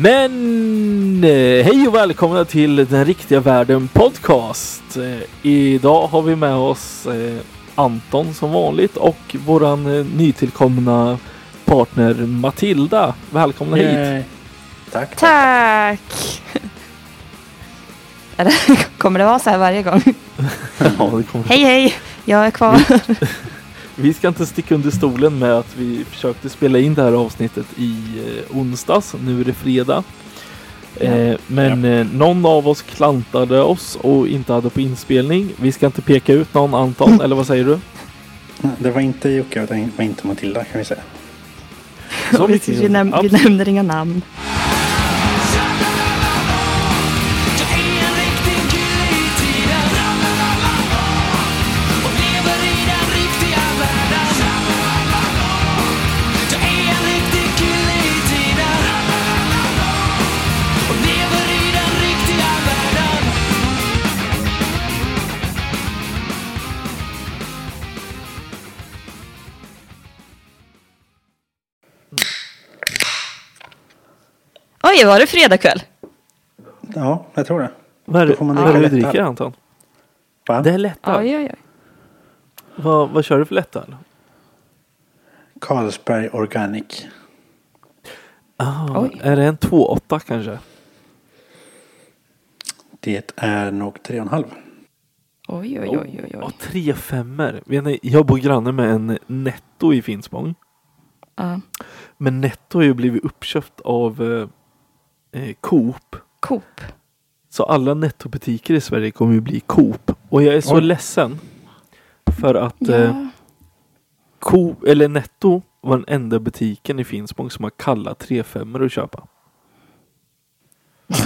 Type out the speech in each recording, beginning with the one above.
Men eh, hej och välkomna till Den riktiga världen podcast. Eh, idag har vi med oss eh, Anton som vanligt och våran nytillkomna partner Matilda. Välkomna hit. Yay. Tack. Tack! Eller, kommer det vara så här varje gång? Ja, det kommer. Hej hej, jag är kvar. Vi ska inte sticka under stolen med att vi försökte spela in det här avsnittet i eh, onsdags. Nu är det fredag. Eh, men eh, någon av oss klantade oss och inte hade på inspelning. Vi ska inte peka ut någon Anton, eller vad säger du? Det var inte Jocke och det var inte Matilda kan vi säga. Så vi, vi, näm- vi nämner inga namn. Oj, var det fredagkväll? Ja, jag tror det. Vad är det, får man vad är det du dricker. Anton? Va? Det är lättöl. Oj, oj, oj. Vad, vad kör du för lättöl? Carlsberg Organic. Ah, Oj. är det en 2,8 kanske? Det är nog 3,5. Oj, oj, oj, oj, oj. tre ni, Jag bor granne med en Netto i Finspång. Ja. Men Netto har ju blivit uppköpt av eh, eh, Coop. Coop. Så alla Netto-butiker i Sverige kommer ju bli Coop. Och jag är så Oj. ledsen. För att eh, Ja. Coop, eller Netto var den enda butiken i Finspång som har kalla 3-5 att köpa.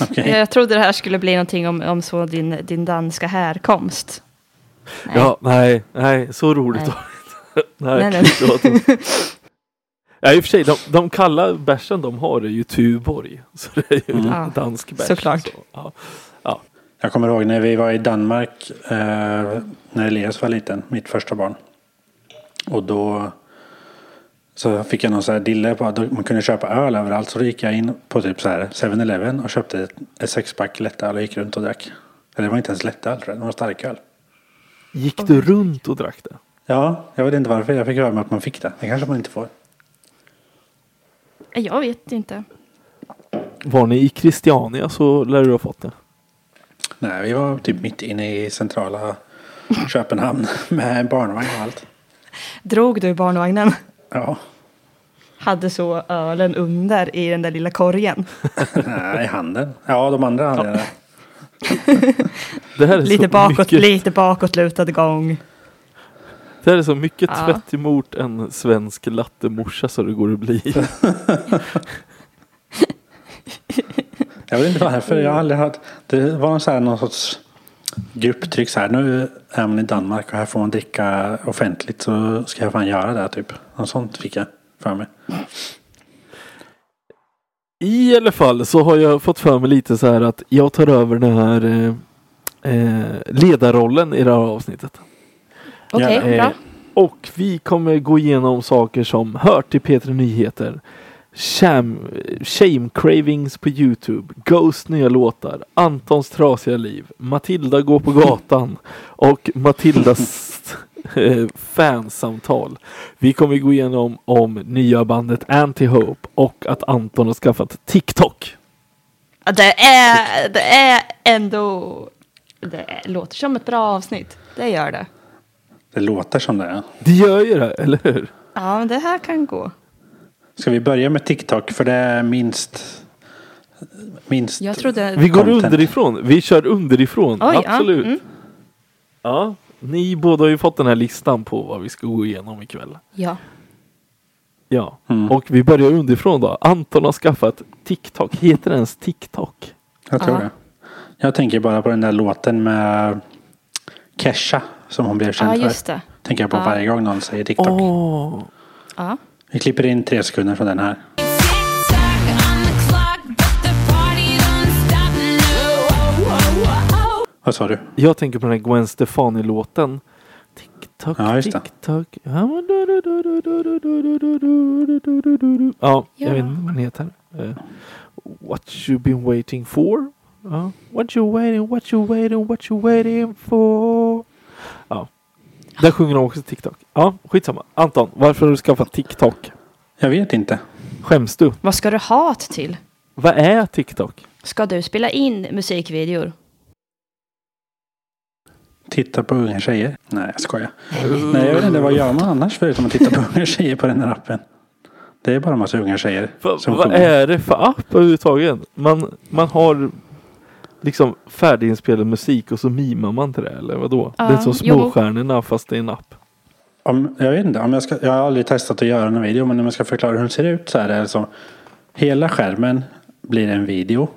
Okej. Jag trodde det här skulle bli någonting om, om så din, din danska härkomst. Nej. Ja, nej, nej, så roligt Nej. var det inte. nej, Nej, nej. Ja, i och för sig, de, de kalla bärsen de har är ju Tuborg. Så det är ju Mm. Ja, dansk bärs. såklart. Så, ja. Jag kommer ihåg när vi var i Danmark eh, när Elias var liten, mitt första barn. Och då så fick jag någon så här dille på att man kunde köpa öl överallt. Så då gick jag in på typ så här 7-Eleven och köpte ett, ett sexpack lättöl och gick runt och drack. Eller det var inte ens lättöl tror jag, det var starköl. Gick du runt och drack det? Ja, jag vet inte varför. Jag fick höra mig att man fick det. Det kanske man inte får. Jag vet inte. Var ni i Christiania så lär du ha fått det. Nej, vi var typ mitt inne i centrala Köpenhamn med barnvagn och allt. Drog du barnvagnen? Ja, Hade så ölen under i den där lilla korgen? nej, i handen. Ja, de andra hade det. Det här är Lite så bakåt, mycket, lite bakåtlutad gång. Det här är så mycket Ja. tvätt emot en svensk lattemorsa så det går att bli. Jag vet inte varför. Jag har aldrig haft. Det var så här någon sorts grupptryck så här. Nu är man i Danmark och här får man dricka offentligt så ska jag fan göra det typ. Något sånt fick jag för mig. I alla fall så har jag fått för mig lite så här att jag tar över den här eh, eh, ledarrollen i det här avsnittet. Okej, eh, bra. Och vi kommer gå igenom saker som hör till P3 Nyheter. Sham, shame cravings på Youtube. Ghost nya låtar. Antons trasiga liv. Matilda går på gatan. Och Matildas eh, fansamtal. Vi kommer gå igenom om nya bandet Anti-Hope och att Anton har skaffat TikTok. Det är, det är ändå... Det låter som ett bra avsnitt. Det gör det. Det låter som det. Det gör ju det, eller hur? Ja, men det här kan gå. Ska vi börja med TikTok för det är minst. Minst. Jag trodde... Vi går Content. underifrån. Vi kör underifrån. Oj, ja, Absolut. mm. Ja, ni båda har ju fått den här listan på vad vi ska gå igenom ikväll. Ja. Ja, Mm. och vi börjar underifrån då. Anton har skaffat TikTok. Heter det ens TikTok? Jag tror Ja. det. Jag tänker bara på den där låten med Kesha som hon blev Ja, känd just för. det. Tänker jag på Ja. varje gång någon säger TikTok. Åh, Ja. Vi klipper in tre sekunder från den här. Vad sa du? jag tänker på den här Gwen Stefani-låten. TikTok, Ja, just. TikTok. Ja, jag Ja. vet inte vad den heter. Eh, what you been waiting for? Ja. What you waiting, what you waiting, what you waiting for? Där sjunger de också TikTok. Ja, skitsamma. Anton, varför har du skaffat TikTok? Jag vet inte. Skäms du? Vad ska du ha det till? Vad är TikTok? Ska du spela in musikvideor? Titta på unga tjejer. Nej, jag skojar. Nej, jag vet inte. Vad gör man annars förutom att titta på unga tjejer på den här appen? Det är bara en massa unga tjejer. Va, som vad sjunger. är det för app överhuvudtaget? Man, man har liksom färdiginspelad musik och så mimar man till det eller vadå? Ja, det är som jo. småstjärnorna fast det är en app. Om, jag vet inte. Om jag, ska, jag har aldrig testat att göra en video. Men om jag ska förklara hur den ser ut så är det alltså. Hela skärmen blir en video.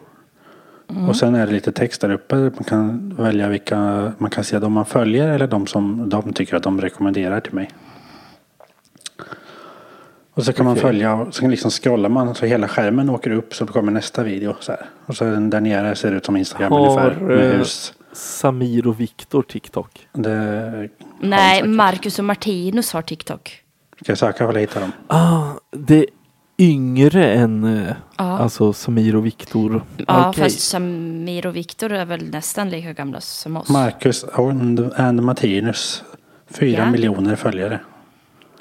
Och sen är det lite text där uppe. Man kan välja vilka man kan se de man följer eller de som de tycker att de rekommenderar till mig. Och så kan man Okej. följa och så liksom scrollar man så hela skärmen åker upp så kommer nästa video. Så här. Och så den där nere ser ut som Instagram Har, ungefär. Med eh, hus. Samir och Viktor TikTok. Det, Nej. Marcus och Martinus har TikTok. Ska jag söka att hitta dem? Ah, det är yngre än Ja, alltså Samir och Viktor. ja Okej. fast Samir och Viktor är väl nästan lika gamla som oss. Marcus and, and Martinus. Fyra Ja. miljoner följare.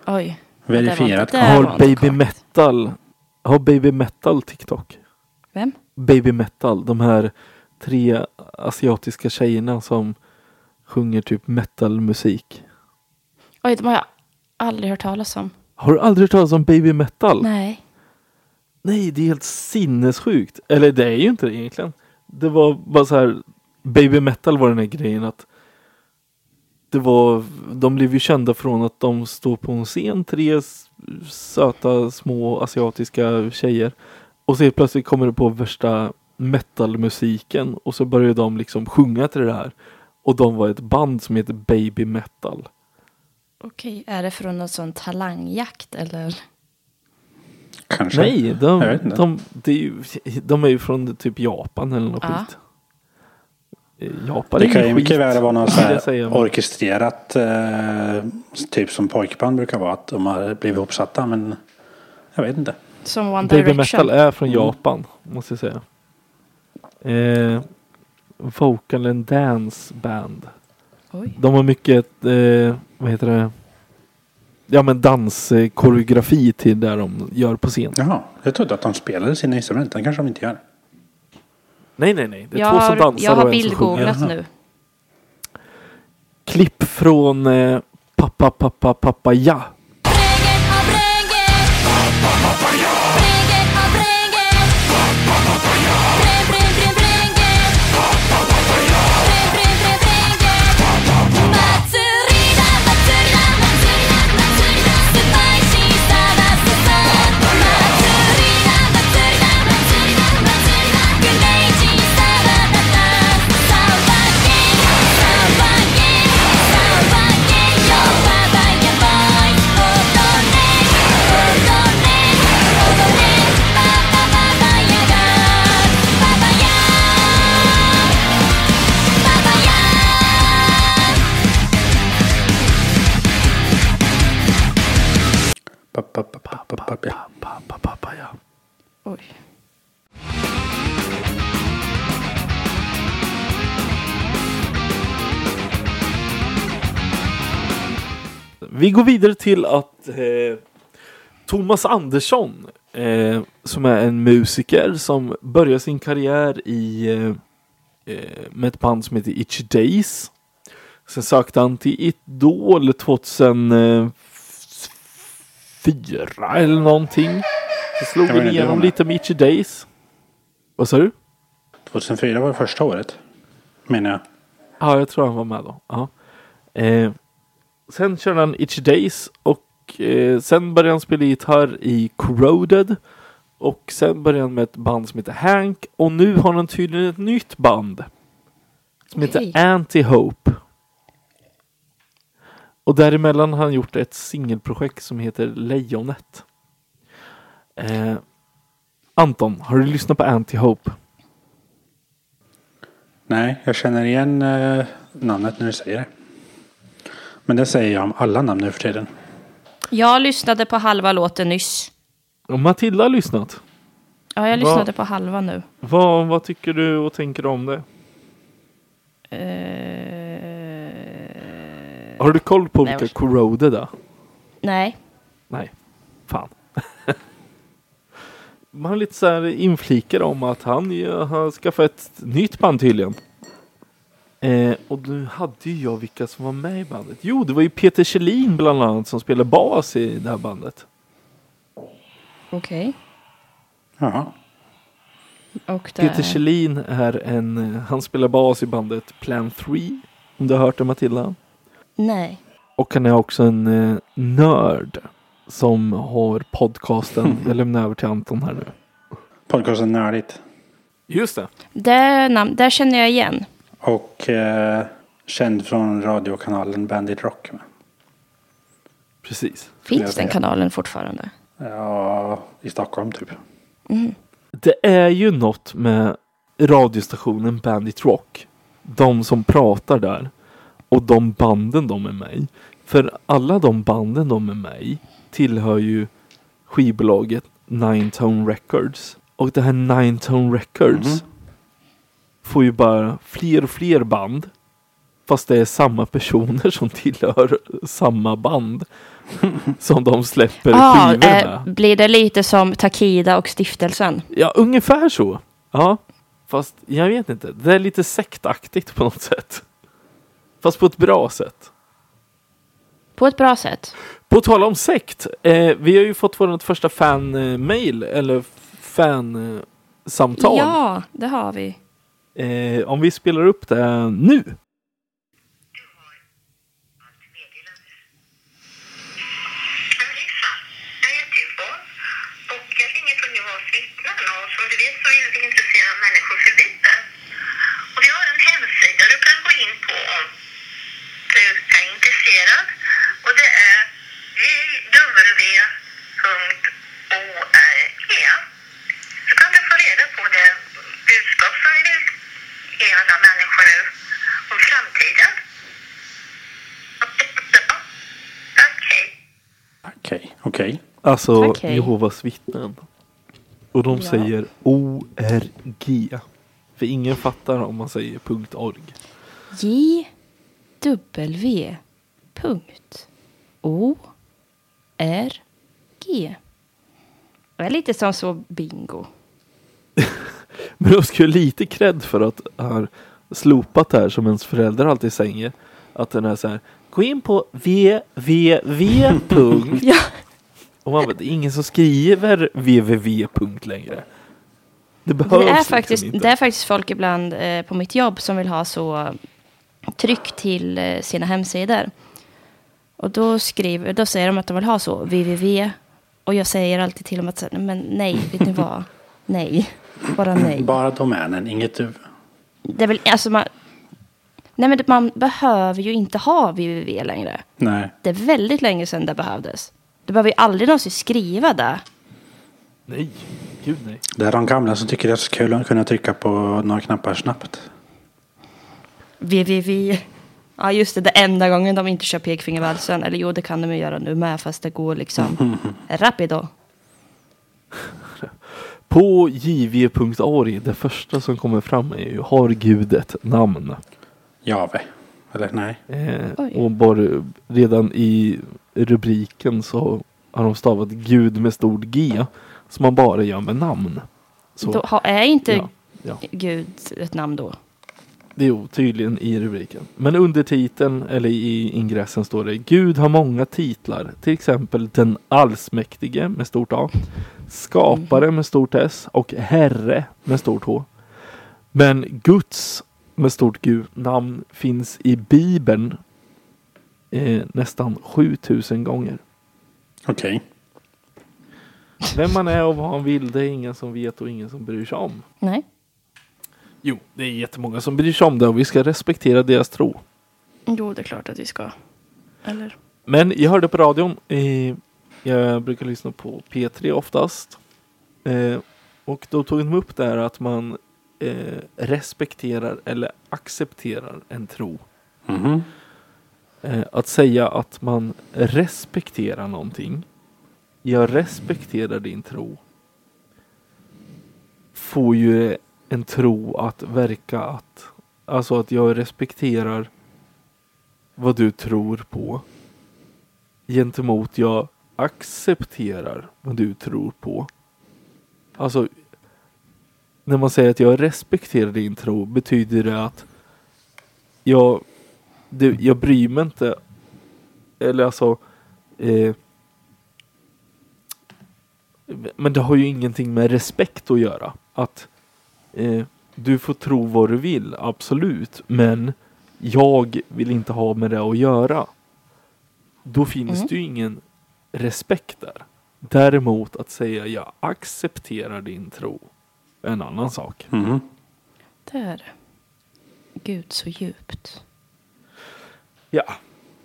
Oj. Verifierat. Har Baby. Metal Har Baby Metal TikTok? Vem? Baby Metal, de här tre asiatiska tjejerna som sjunger typ metalmusik. Oj, de har jag aldrig hört talas om. Har du aldrig hört talas om Baby Metal? Nej. Nej, det är helt sinnessjukt. Eller det är ju inte det egentligen. Det var bara så här. Baby Metal var den här grejen att det var, de blev ju kända från att de står på en scen, tre söta små asiatiska tjejer. Och så helt plötsligt kommer det på värsta metalmusiken och så börjar de liksom sjunga till det här. Och de var ett band som heter Baby Metal. Okej, är det från någon sån talangjakt eller? Kanske. Nej, de, inte. de, det är ju, de är ju från typ Japan eller något Ja. skit. Japan Det är kan ju mycket väl vara något orkestrerat. Eh, typ som pojkband brukar vara. Att de har blivit ihopsatta. Men jag vet inte. Som One Baby Direction? Metal är från Mm. Japan, måste jag säga. Eh, vocal and Dance Band. Oj. De har mycket, eh, vad heter det? Ja men danskoreografi till där de gör på scen. Jaha, jag trodde att de spelade sina instrument. Det kanske de inte gör. Nej nej nej, det är Jag två som har, dansar jag har som bildgooglat nu. Klipp från eh, Pappa Pappa Pappa Ja. Göteborg. Vi går vidare till att eh, Thomas Andersson eh, som är en musiker som börjar sin karriär i eh, eh med ett band som heter Itch Days. Sen sökte han till Idol 2004 eh, eller någonting. Så slog var igenom lite med Itchy Days. Vad sa du? 2004 var det första året. Menar jag. Ja, jag tror han var med då. Ja. Eh, sen körde han Itchy Days och eh, sen började han spela gitarr i Corroded. Och sen började han med ett band som heter Hank och nu har han tydligen ett nytt band. Som Okej. heter Anti-Hope. Och däremellan har han gjort ett singelprojekt som heter Lejonet. Eh, Anton, har du lyssnat på Anti-Hope? Nej, jag känner igen eh, namnet när du säger det. Men det säger jag om alla namn nu för tiden. Jag lyssnade på halva låten nyss. Och Matilda har lyssnat. Ja, jag Va? lyssnade på halva nu. Vad, vad tycker du och tänker om det? Eh, Har du koll på Nej, vilka Corroded är? nej. Nej. Man har lite så här inflikar om att han har skaffat ett nytt band tydligen. Eh, och nu hade ju jag vilka som var med i bandet. Jo, det var ju Peter Kjellin bland annat som spelade bas i det här bandet. Okej. Jaha. Och det... Peter Kjellin är en, eh, han spelar bas i bandet Plan 3. Om du har hört det Matilda? Nej. Och han är också en eh, nörd som har podcasten. Jag lämnar över till Anton här nu. Podcasten Nördigt. Just det. Det, namn, det känner jag igen. Och eh, känd från radiokanalen Bandit Rock. Precis. Finns den kanalen fortfarande? Ja, i Stockholm typ. Det är ju något med radiostationen Bandit Rock. De som pratar där. Och de banden de är med i. För alla de banden de är med i tillhör ju skivbolaget Nine Tone Records. Och det här Nine Tone Records Mhm. får ju bara fler och fler band. Fast det är samma personer som tillhör samma band. som de släpper Ah, skivor med. eh, blir det lite som Takida och stiftelsen? Ja, ungefär så. Ja, fast jag vet inte. Det är lite sektaktigt på något sätt. Fast på ett bra sätt. På ett bra sätt. På tal om sekt. Eh, vi har ju fått vårt första fan-mail eller fan-samtal. Ja, det har vi. Eh, om vi spelar upp det nu. Hejsan, jag heter Yvonne och jag ringer från Jehovas vittnen och som du vet så vill vi intressera människor för Bibeln. Och vi har en hemsida du kan gå in på om du är intresserad och det är jw.org. Så kan du få reda på det budskap som vi vill ge alla människor nu om framtiden. Ja, Tack, hej. Okej, okej. Alltså Okej. Jehovas vittnen. Och de Ja. säger ORG. För ingen fattar om man säger .org. J W punkt O R G. Det är lite som så bingo. Men de ska ju lite cred för att ha slopat det här som ens föräldrar alltid säger. Att den är så här. Gå in på www. punkt. Ja. Och man bara, det är ingen som skriver www. längre. Det behövs Det är, liksom faktiskt, inte. det är faktiskt folk ibland eh, på mitt jobb som vill ha så tryck till eh, sina hemsidor. Och då, skriver, då säger de att de vill ha så www. Och jag säger alltid till dem att men nej, vet ni vad? Nej, bara nej. Bara domänen, inget du. Det är väl, alltså man, nej men man behöver ju inte ha www längre. Nej. Det är väldigt länge sedan det behövdes. Du behöver ju aldrig någonsin skriva det. Nej, gud nej. Det är de gamla som tycker det är så kul att kunna trycka på några knappar snabbt. www. Ja just det, det enda gången de inte kör pekfingervalsen. Eller jo, det kan de ju göra nu med, fast det går liksom rapido. På jv.org, det första som kommer fram är ju Har Gud ett namn? Jave. Eller nej. Eh, och bara redan i rubriken så har de stavat Gud med stort G. Som man bara gör med namn. Så, Då har, är inte ja, ja. Gud ett namn då? Det är ju tydligen i rubriken. Men under titeln eller i ingressen står det Gud har många titlar. Till exempel den allsmäktige med stort A. Skapare med stort S och Herre med stort H. Men Guds med stort G namn finns i Bibeln eh, nästan 7000 gånger. Okej. Vem man är och vad han vill det är ingen som vet och ingen som bryr sig om. Nej. Jo, det är jättemånga som bryr sig om det och vi ska respektera deras tro. Jo, det är klart att vi ska. Eller? Men jag hörde på radion. Eh, jag brukar lyssna på P3 oftast. Eh, och då tog de upp det här att man eh, respekterar eller accepterar en tro. Mhm. Eh, att säga att man respekterar någonting. Jag respekterar din tro. Får ju en tro att verka att, alltså att jag respekterar vad du tror på. Gentemot jag accepterar vad du tror på. Alltså när man säger att jag respekterar din tro betyder det att jag, det, jag bryr mig inte. Eller alltså. Eh, men det har ju ingenting med respekt att göra. Att eh, du får tro vad du vill, absolut. Men jag vill inte ha med det att göra. Då finns Mm. det ju ingen respekt där. Däremot att säga jag accepterar din tro en annan sak. Mhm. Där. Gud så djupt. Ja.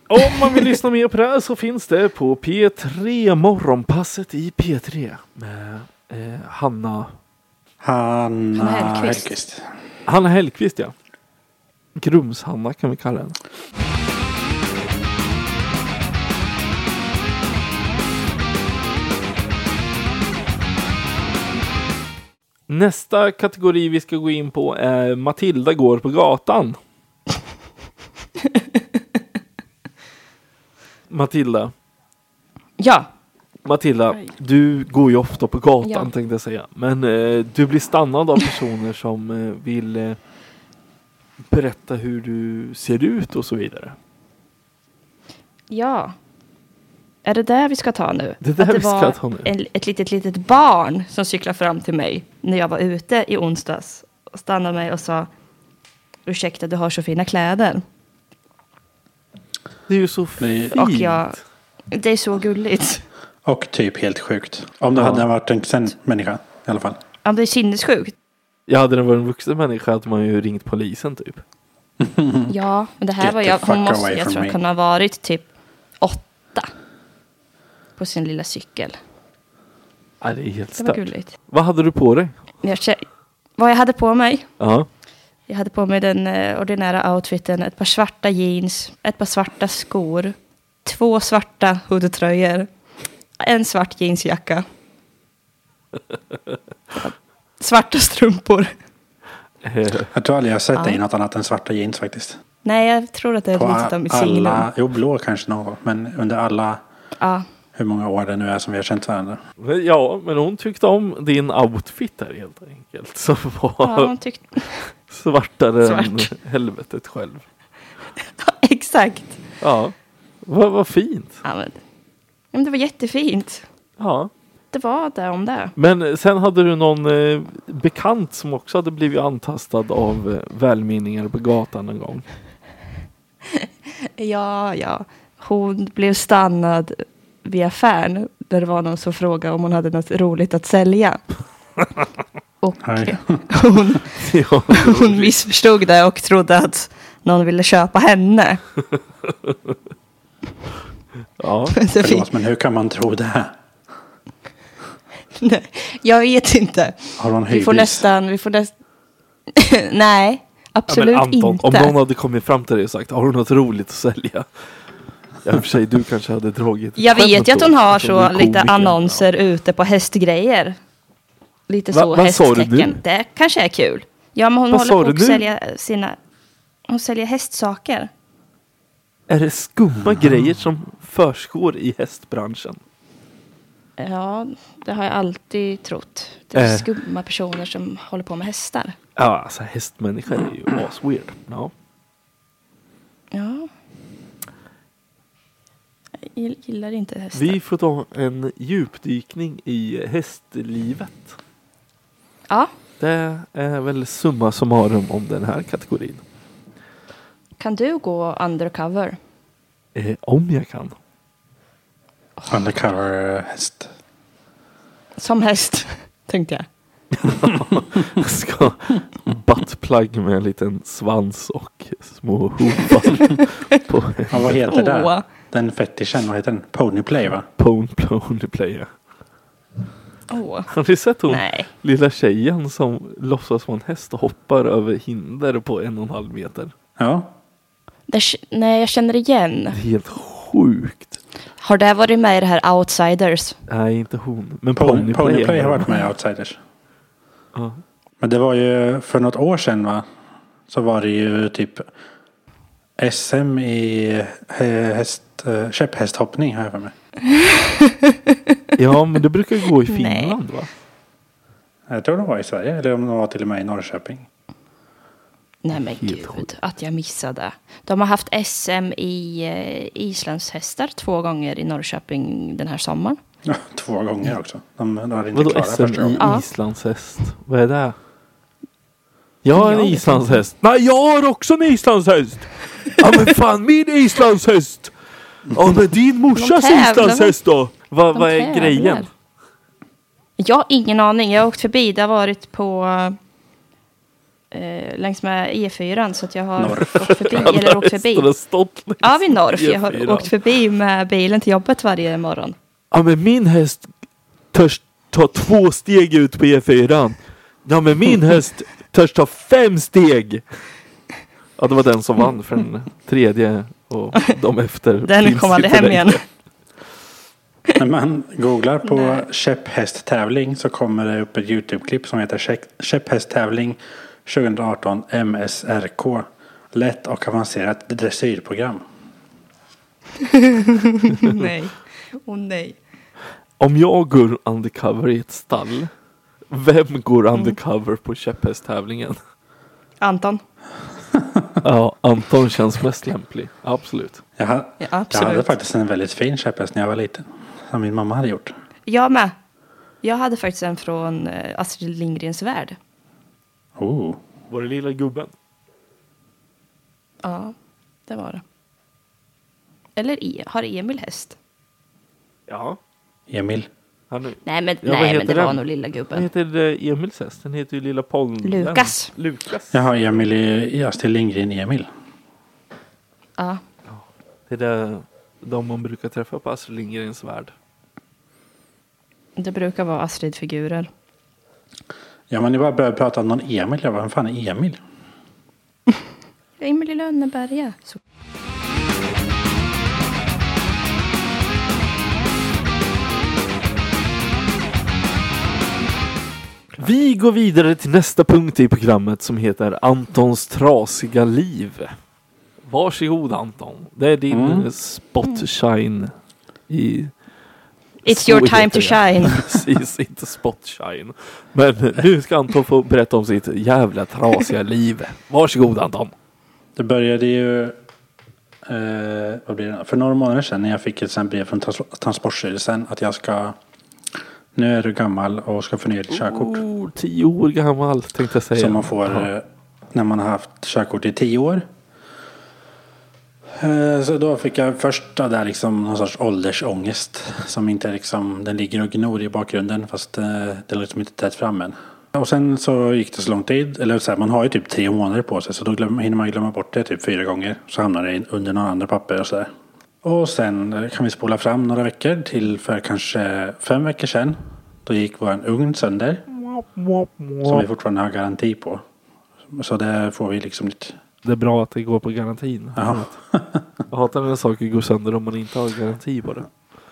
Om man vill lyssna mer på det här så finns det på P3 Morgonpasset i P3 med eh, Hanna Hanna. Hellquist. Hanna Hellqvist ja. Grums-Hanna kan vi kalla henne. Nästa kategori vi ska gå in på är Matilda går på gatan. Matilda, Ja, Matilda, du går ju ofta på gatan Ja. tänkte jag säga. Men eh, du blir stannad av personer som eh, vill eh, berätta hur du ser ut och så vidare. ja. Är det där vi ska ta nu? Det är där Att det vi ska var ta nu. En, ett litet, litet barn som cyklade fram till mig när jag var ute i onsdags och stannade mig och sa Ursäkta, du har så fina kläder. Det är ju så Det är- fint. Och jag, det är så gulligt. Och typ helt sjukt. Om det Ja. hade varit en vuxen människa i alla fall. Ja, det är sinnessjukt. Ja, hade det varit en vuxen människa hade man ju ringt polisen typ. Ja, men det här Get var jag, hon måste, jag tror me. ha varit typ åtta. På sin lilla cykel. Ja, det är helt Det var stört. gulligt. Vad hade du på dig? Jag, kä- vad jag hade på mig? Ja. Jag hade på mig den eh, ordinära outfiten, ett par svarta jeans, ett par svarta skor, två svarta hoodtröjor, en svart jeansjacka. Svarta strumpor. Eh, Jag tror aldrig jag har sett dig i något annat än svarta jeans faktiskt. Nej, jag tror att det är På lite av mitt signum. alla, jo blå kanske någon gång. Men under alla, Ja, hur många år det nu är som vi har känt varandra. ja, men hon tyckte om din outfit där helt enkelt. Som var ja hon tyckte... svartare Svart. än helvetet själv. Exakt. Ja, vad vad fint. Ja, men, men det var jättefint. Ja. Det var det om det. Men sen hade du någon eh, bekant som också hade blivit antastad av eh, välmeningar på gatan en gång. Ja, ja. Hon blev stannad vid affären där det var någon som frågade om hon hade något roligt att sälja. Och hon, ja, hon missförstod det och trodde att någon ville köpa henne. ja. Förlåt, men hur kan man tro det? nej, jag vet inte. Har hon Vi får hybris? nästan, vi får nästan... nej, Ja, absolut men Anton, inte. om någon hade kommit fram till dig och sagt har du något roligt att sälja? Ja, i och för sig, du kanske hade dragit Jag vet ju att hon har så lite annonser ute på hästgrejer. Lite Va- så vad sa du nu? Det kanske är kul. Ja, men hon Vad håller på att sälja sina... Hon säljer hästsaker. Ja. Är det skumma grejer som försiggår i hästbranschen? Ja, det har jag alltid trott. Det är Eh. skumma personer som håller på med hästar. Ja, alltså hästmänniskor är ju asweird. Ja. Ja. Gillar inte hästar. Vi får ta en djupdykning i hästlivet. Ja, Det är väl summa summarum om den här kategorin. kan du gå undercover? Eh, om jag kan. Undercover häst. Som häst, tänkte jag. Ska buttplug med en liten svans och små hovar på Ja, vad heter det? Den fetischen, vad heter den? Ponyplay va? Pone Pony Player. Åh, Har ni sett hon nej. lilla tjejen som låtsas vara en häst och hoppar över hinder på en och en halv meter? Ja. Det, nej, jag känner igen. Det är helt sjukt. Har det varit med i det här Outsiders? Nej, inte hon. Men Pony- Ponyplay. Ponyplay har varit med i Outsiders. Ja. Men det var ju för något år sedan va? Så var det ju typ SM i hä- häst, eh, käpphästhoppning jag för mig. ja, men det brukar gå i Nej. Finland va? Jag tror de var i Sverige eller om de var till och med i Norrköping. Nej men Helt gud, sjukt. att jag missade. De har haft SM i eh, islandshästar två gånger i Norrköping den här sommaren. Ja, två gånger också. De, de var inte Vadå SM i. Ja. islandshäst? Vad är det? Jag har en Jag islandshäst. Nej, jag har också en islandshäst! Ja men fan, min islandshäst! Ja men din morsas tävlar väl? islandshäst då? Va, De vad är tävlar. grejen? Jag har ingen aning. Jag har åkt förbi. Det har varit på eh, längs med E4 så att jag har åkt förbi. eller åkt förbi. Stått Ja, vid Norrf. Jag har E4. åkt förbi med bilen till jobbet varje morgon. Ja men min häst törs ta två steg ut på E4. Ja men min häst törs ta fem steg. Ja det var den som vann för den tredje och de efter. Den finns kom aldrig hem igen. När man googlar på Nej. käpphästtävling så kommer det upp ett YouTube-klipp som heter Käpphästtävling 2018 MSRK. Lätt och avancerat dressyrprogram. nej. Åh nej. Om jag går undercover i ett stall. Vem går Mm. undercover på käpphästtävlingen? Anton. Ja, Anton känns mest lämplig. Absolut. Jag, ha, Ja, jag hade absolut. faktiskt en väldigt fin käpphäst när jag var liten. Som min mamma hade gjort. Jag med. Jag hade faktiskt en från eh, Astrid Lindgrens Värld. Oh. Var det lilla gubben? Ja, det var det. Eller e, har Emil häst? Ja. Emil. Han är, Nej, men, Ja, vad nej, men det den? var nog lilla vad gubben. heter eh, Emils häst? Den heter ju lilla Pollen. Lukas. Lukas. Jaha, Emil i Astrid Lindgren Emil. Ja. Det är det, de man brukar träffa på Astrid Lindgrens värld. Det brukar vara Astrid-figurer. Ja men ni bara började prata om någon Emil. Vem fan är Emil? Emil i Lönneberga. Så. Vi går vidare till nästa punkt i programmet som heter Antons trasiga liv. Varsågod Anton. Det är din Mm. spot shine i... It's your time to det. shine. Precis, inte spot shine. Men nu ska Anton få berätta om sitt jävla trasiga liv. Varsågod Anton. Det började ju eh, vad blir det? för några månader sedan när jag fick ett brev från trans Transportstyrelsen att jag ska nu är du gammal och ska förnya ditt körkort. Oh, tio år gammal tänkte jag säga. Som man får Ja. eh, när man har haft körkort i tio år. Eh, Så då fick jag först då där liksom någon sorts åldersångest. Som inte liksom, den ligger och gnor i bakgrunden fast eh, den är liksom inte trätt fram än. Och sen så gick det så lång tid, eller så här, man har ju typ tre månader på sig så då glöm, hinner man glömma bort det typ fyra gånger. Så hamnar det under några andra papper och sådär. Och sen eh, kan vi spola fram några veckor till för kanske fem veckor sedan. Då gick vår ugn sönder. Som vi fortfarande har garanti på. Så där får vi liksom lite... Det är bra att det går på garantin. Jaha. Jag hatar när saker går sönder om man inte har garanti på det.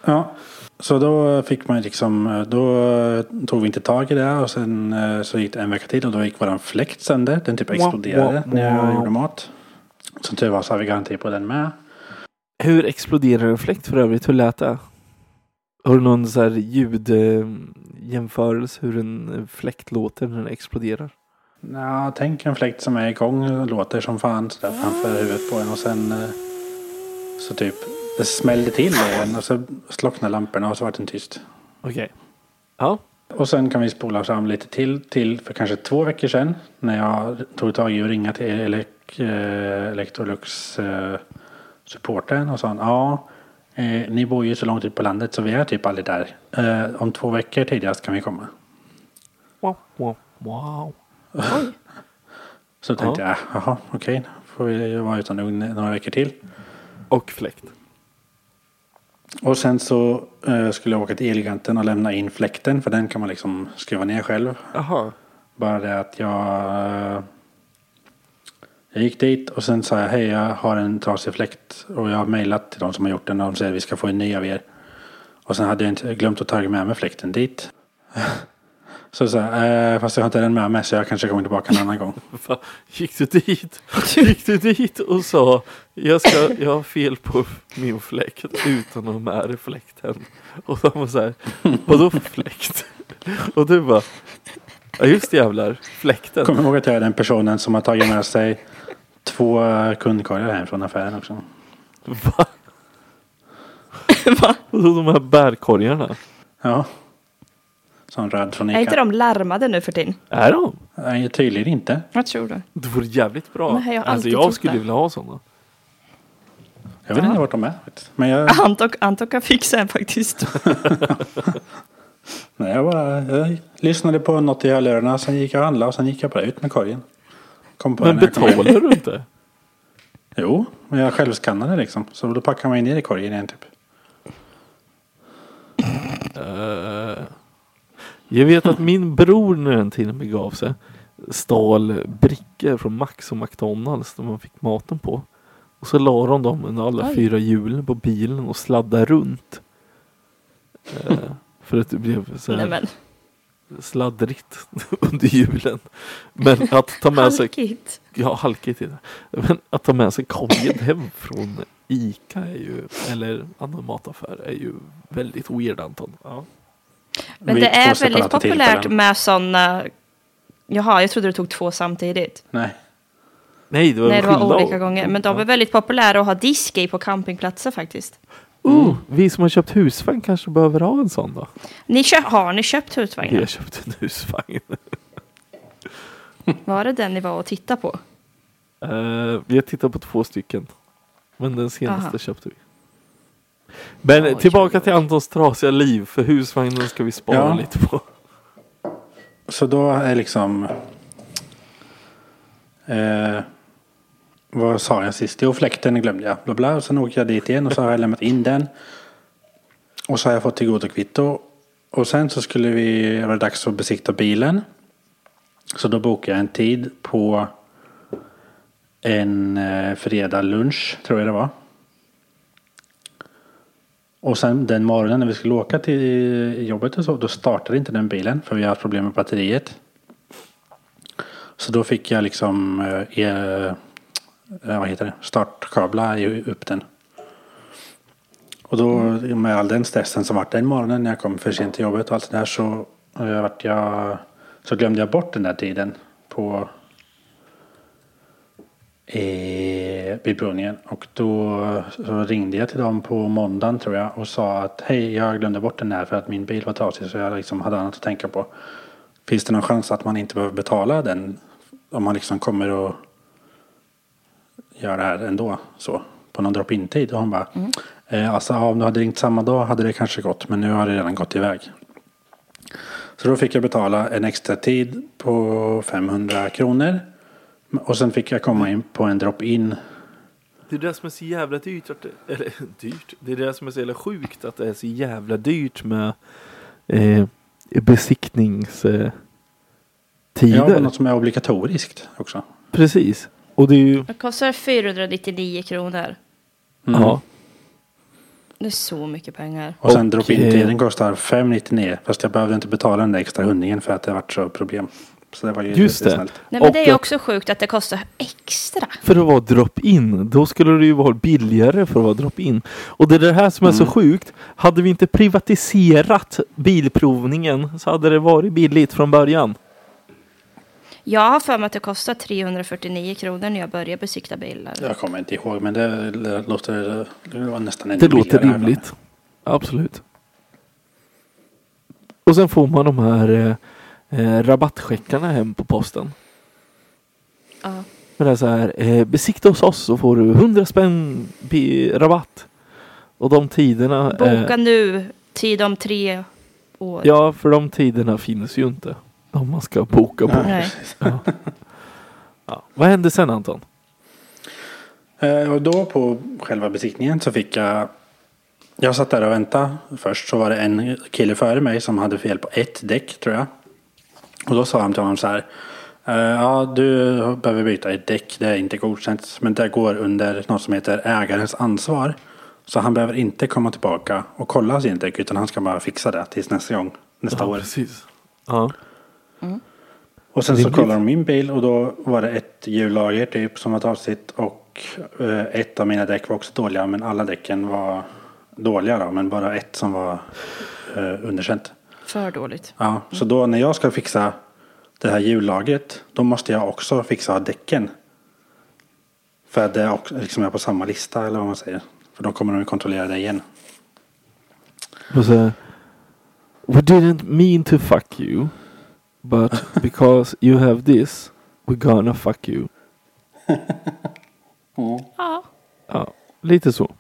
Ja. Så då fick man liksom, då tog vi inte tag i det och sen eh, så gick det en vecka till och då gick våran fläkt sönder. Den typ exploderade när jag gjorde mat. Som tur var så har vi garanti på den med. Hur exploderar en fläkt för övrigt? Hur lät det? Har du någon så här ljudjämförelse hur en fläkt låter när den exploderar? Ja, tänk en fläkt som är igång och låter som fan sådär framför huvudet på en och sen eh, så typ det smällde till igen och så slocknade lamporna och så var den tyst. Okej. Ja. Och sen kan vi spola fram lite till, till för kanske två veckor sedan. När jag tog tag i och ringa till elek, eh, Electrolux eh, supporten och sa ja, eh, ni bor ju så långt ut på landet så vi är typ aldrig där. Eh, om två veckor tidigast kan vi komma. Wow, wow, wow. Så tänkte jag, jaha okej, får vi vara utan ugn några veckor till. Och fläkt. Och sen så eh, skulle jag åka till Elgiganten och lämna in fläkten för den kan man liksom skruva ner själv. Jaha. Bara det att jag... Jag gick dit och sen sa jag hej jag har en trasig fläkt och jag har mejlat till de som har gjort den och de säger vi ska få en ny av er. Och sen hade jag inte glömt att ta med mig fläkten dit. Så sa jag, eh, fast jag har inte den med mig så jag kanske kommer tillbaka en annan gång. Gick du dit? Gick du dit och sa jag, ska, jag har fel på min fläkt utan att ha med fläkten? Och de var så här, vadå för fläkt? Och du bara, ja just jävlar, fläkten. Kom ihåg att jag är den personen som har tagit med sig två kundkorgar hem från affären också. Va? Va? De här bärkorgarna. Ja. Som röd från Är inte de larmade nu för tiden? Är de? Nej, tydligen inte. Jag tror det. Det vore jävligt bra. Nej, jag har alltså alltid jag trott skulle det. vilja ha sådana. Jag vet Ja. inte vart de är. faktiskt. Men jag, Anton, Anton kan fixa en faktiskt. nej, jag, bara, jag lyssnade på något i hörlurarna. Sen gick jag och handlade och sen gick jag bara ut med korgen. Kom på Men den betalar du inte? Jo, men jag självskannade liksom. Så då packar man in ner i korgen igen typ. Eh, jag vet att min bror när den tiden begav sig stal brickor från Max och McDonalds där man fick maten på. Och så la de dem under alla Oj. fyra hjulen på bilen och sladdade runt. Eh, för att det blev så Nej här men, sladdrigt under hjulen. Men att ta med sig halkigt. Ja, halkigt. Men att ta med sig korgen hem från Ica är ju, eller annan mataffär är ju väldigt weird Anton. Ja. Men det är väldigt populärt med sådana... Jaha, jag trodde du tog två samtidigt. Nej. Nej, det var Nej, det var olika gånger. Men de är väldigt populära att ha disk i på campingplatser faktiskt. Oh, vi som har köpt husvagn kanske behöver ha en sån då. Ni kö- har ni köpt Vi husvagnar? har köpt en husvagn. Var det den ni var och tittade på? Eh, vi har tittat på två stycken. Men den senaste Aha. köpte vi. Men Oj, tillbaka oj, till Antons trasiga liv. För husvagnen ska vi spara Ja. lite på. Så då är liksom... Eh, vad sa jag sist? Jo, fläkten glömde jag. Bla bla. Och sen åker jag dit igen och så har jag lämnat in den. Och så har jag fått tillgodokvitto. kvitto. Och sen så skulle vi, var det dags att besikta bilen. Så då bokade jag en tid på en eh, fredag lunch, tror jag det var. Och sen den morgonen när vi skulle åka till jobbet och så, då startade inte den bilen för vi har haft problem med batteriet. Så då fick jag liksom eh, Eh, vad heter det? startkabla upp den. Och då med all den stressen som vart den morgonen när jag kom för sent till jobbet och allt det där så, eh, vart jag, så glömde jag bort den där tiden på eh, bilprovningen. Och då så ringde jag till dem på måndagen tror jag och sa att hej jag glömde bort den här för att min bil var trasig så jag liksom hade annat att tänka på. Finns det någon chans att man inte behöver betala den om man liksom kommer och gör det här ändå så på någon drop-in tid? Och hon bara eh, alltså ja, om du hade ringt samma dag hade det kanske gått men nu har det redan gått iväg. Så då fick jag betala en extra tid på 500 kronor. Och sen fick jag komma in på en drop-in. Det är det som är så jävla dyrt. Att det, eller dyrt. Det är det som är så jävla sjukt att det är så jävla dyrt med eh, besiktningstider. Eh, Ja, något som är obligatoriskt också. Precis. Och det är ju, Det kostar 499 kronor. Mm. ja. Det är så mycket pengar. Och sen drop-in-tiden kostar 599. Fast jag behövde inte betala den där extra hundringen för att det varit så problem. Så det var ju Just det. Nej men Och det är ju också sjukt att det kostar extra. För att vara drop-in. Då skulle det ju vara billigare för att vara drop-in. Och det är det här som är så Mm. sjukt. Hade vi inte privatiserat bilprovningen så hade det varit billigt från början. Jag har för mig att det kostar 349 kronor när jag börjar besikta bilar. Jag kommer inte ihåg men det, låter det var nästan ännu Det låter rimligt. Absolut. Och sen får man de här eh, eh, rabattcheckarna hem på posten. Ja. Men det är så här, eh, besikta hos oss så får du 100 spänn rabatt. Och de tiderna. Boka Eh, nu, tid om tre år. ja, för de tiderna finns ju inte. Om man ska boka på. Nej. Ja. Ja. Vad hände sen Anton? Eh, Och då på själva besiktningen så fick jag Jag satt där och väntade. Först så var det en kille före mig som hade fel på ett däck tror jag. Och då sa han till honom så här. Eh, ja, du behöver byta ett däck. Det är inte godkänt. Men det går under något som heter ägarens ansvar. Så han behöver inte komma tillbaka och kolla sin däck. Utan han ska bara fixa det tills nästa gång. Nästa Ja, år. precis. Ja. Och sen så kollade de min bil och då var det ett hjullager typ som var trasigt. Och eh, ett av mina däck var också dåliga. Men alla däcken var dåliga då. Men bara ett som var eh, underkänt. För dåligt. Ja, så då när jag ska fixa det här hjullagret. Då måste jag också fixa däcken. För att det är också, liksom är på samma lista eller vad man säger. För då kommer de kontrollera det igen. Och så, We didn't mean to fuck you. But because you have this, we're gonna fuck you. Ja. Ja, lite så.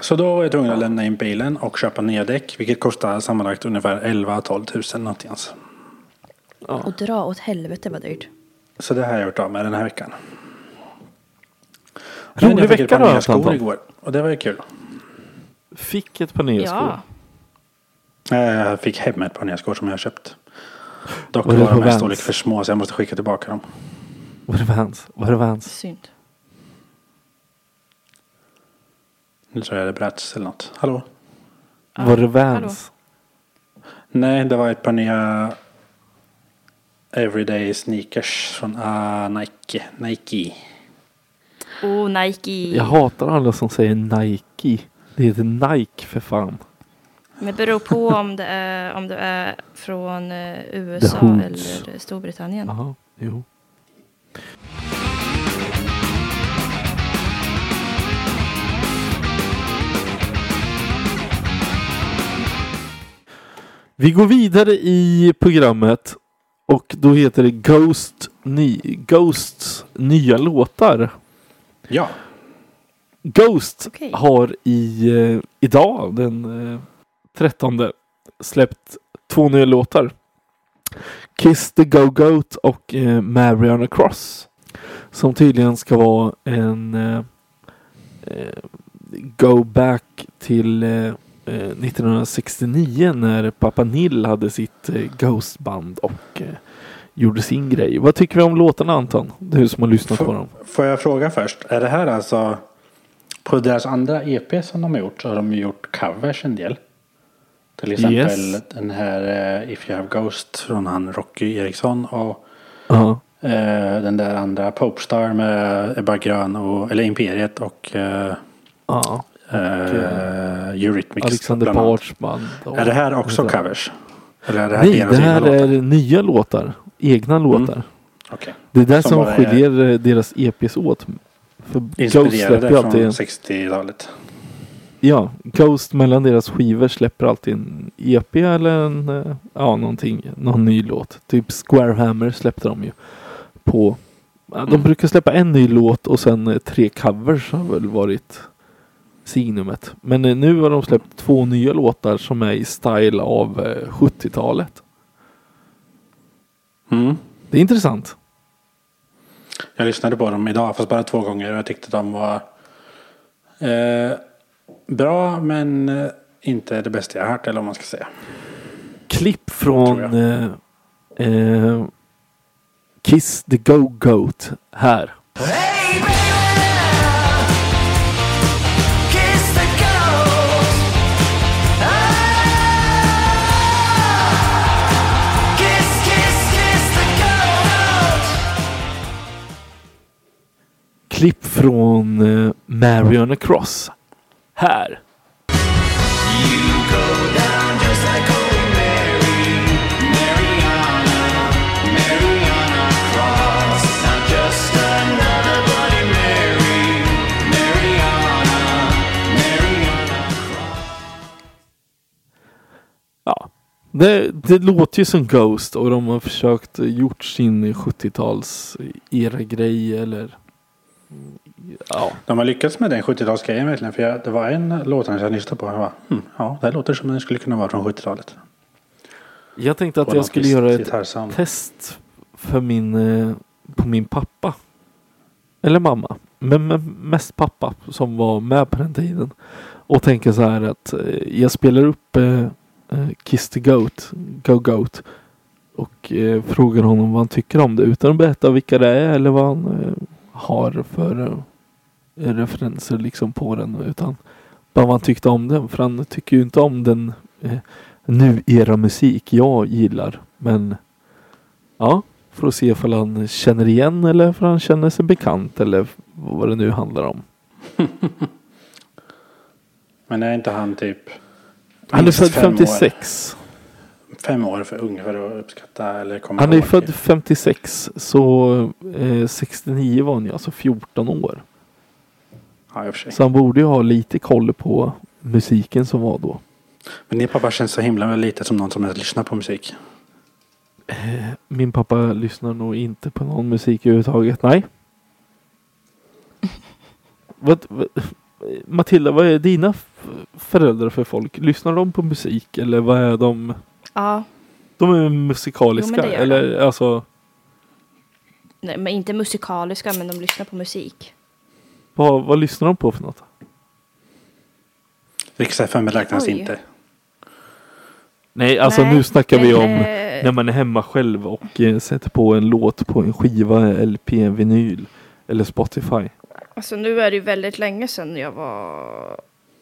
Så då var jag tvungen att lämna in bilen och köpa nya däck. Vilket kostar sammanlagt ungefär 11-12 tusen någonstans. Och dra åt helvete vad dyrt. Så det har jag gjort av med den här veckan. Rolig jag fick ett vecka par då, nya skor Anton. igår. Och det var ju kul. Fick ett par nya skor. Ja. Jag fick hem ett par nya skor som jag har köpt. Dock Var de Vans? storlek för små så jag måste skicka tillbaka dem. Var det Vans? Var det Vans? Synd. Nu tror jag det bröts eller något. Hallå? Ja, Var det hallå. Vans? Nej, det var ett par nya Everyday sneakers från ah, Nike. Nike. Oh, Nike. Jag hatar alla som säger Nike. Det heter Nike för fan. Men det beror på om det är, om det är från eh, USA eller Storbritannien. Jaha, jo. Vi går vidare i programmet och då heter det Ghost ny, Ghosts nya låtar. Ja, Ghost Okej. har i eh, idag den eh, 13 släppt två nya låtar. Kiss the Go-Goat och eh, Mariana Cross. Som tydligen ska vara en eh, eh, go back till eh, eh, 1969 när Pappa Nill hade sitt eh, Ghostband och eh, gjorde sin grej. Vad tycker vi om låtarna Anton? Du som har lyssnat på dem. får jag fråga först. Är det här alltså på deras andra EP som de har gjort så har de gjort covers en del. Till exempel Yes. den här eh, If You Have Ghost från han Rocky Eriksson och Ja. eh, den där andra Popestar med Ebba Grön och, eller Imperiet och eh, ja. eh, Eurythmics. Alexander och- Är det här också Vänta. covers? Eller är det här Nej, det här låtar? Mm. är nya låtar. Egna låtar. Okej. Det är det Som som, är- skiljer eh, deras EPs åt. För Ghost Inspirerade släpper från alltid en, 60-talet. Ja, Ghost mellan deras skivor släpper alltid en EP eller en, eh, ja någonting, någon ny låt. Typ Squarehammer släppte de ju på. De Mm. brukar släppa en ny låt och sen eh, tre covers har väl varit signumet. Men eh, nu har de släppt två nya låtar som är i style av eh, 70-talet. Mm. Det är intressant. Jag lyssnade på dem idag fast bara två gånger och jag tyckte de var eh, bra men eh, inte det bästa jag har hört eller vad man ska säga. klipp från eh, eh, Kiss the Go-Goat här. Hey. Klipp från eh, Mariana Cross här. Ja, det, det, låter ju som Ghost och de har försökt eh, gjort sin 70-tals eh, era grej eller ja. De har lyckats med den 70-talsgrejen verkligen. För jag, det var en låt jag lyssnade på och jag bara, hm, ja det låter som den skulle kunna vara från 70-talet. Jag tänkte att Och jag skulle göra ett test för min, eh, på min pappa. Eller mamma. Men, mest pappa som var med på den tiden. Och tänka så här att eh, jag spelar upp eh, Kiss the Goat, Go Goat. Och eh, frågar honom vad han tycker om det utan att berätta vilka det är eller vad han eh, har för referenser liksom på den. Utan vad han tyckte om den. För han tycker ju inte om den eh, nu era musik jag gillar. Men ja, för att se ifall han känner igen eller för han känner sig bekant eller vad det nu handlar om. Men är inte han typ Han är född fem år- 56. Fem år för ung för att uppskatta eller komma Han är ihåg. född 56 så eh, 69 var han ju, alltså 14 år. Ja, i och för sig. Så han borde ju ha lite koll på musiken som var då. Men din pappa känns så himla lite som någon som lyssnar på musik. Min pappa lyssnar nog inte på någon musik överhuvudtaget. Nej. vad, vad, Matilda, vad är dina föräldrar för folk? Lyssnar de på musik eller vad är de? Ja, De är musikaliska Jo, men det gör eller alltså nej, men inte musikaliska, men de lyssnar på musik. Vad, vad lyssnar de på för något? Riks FM räknas Oj. inte. Nej, alltså Nej, nu snackar vi om eh, när man är hemma själv och eh, sätter på en låt på en skiva, LP, vinyl eller Spotify. Alltså nu är det ju väldigt länge sedan jag var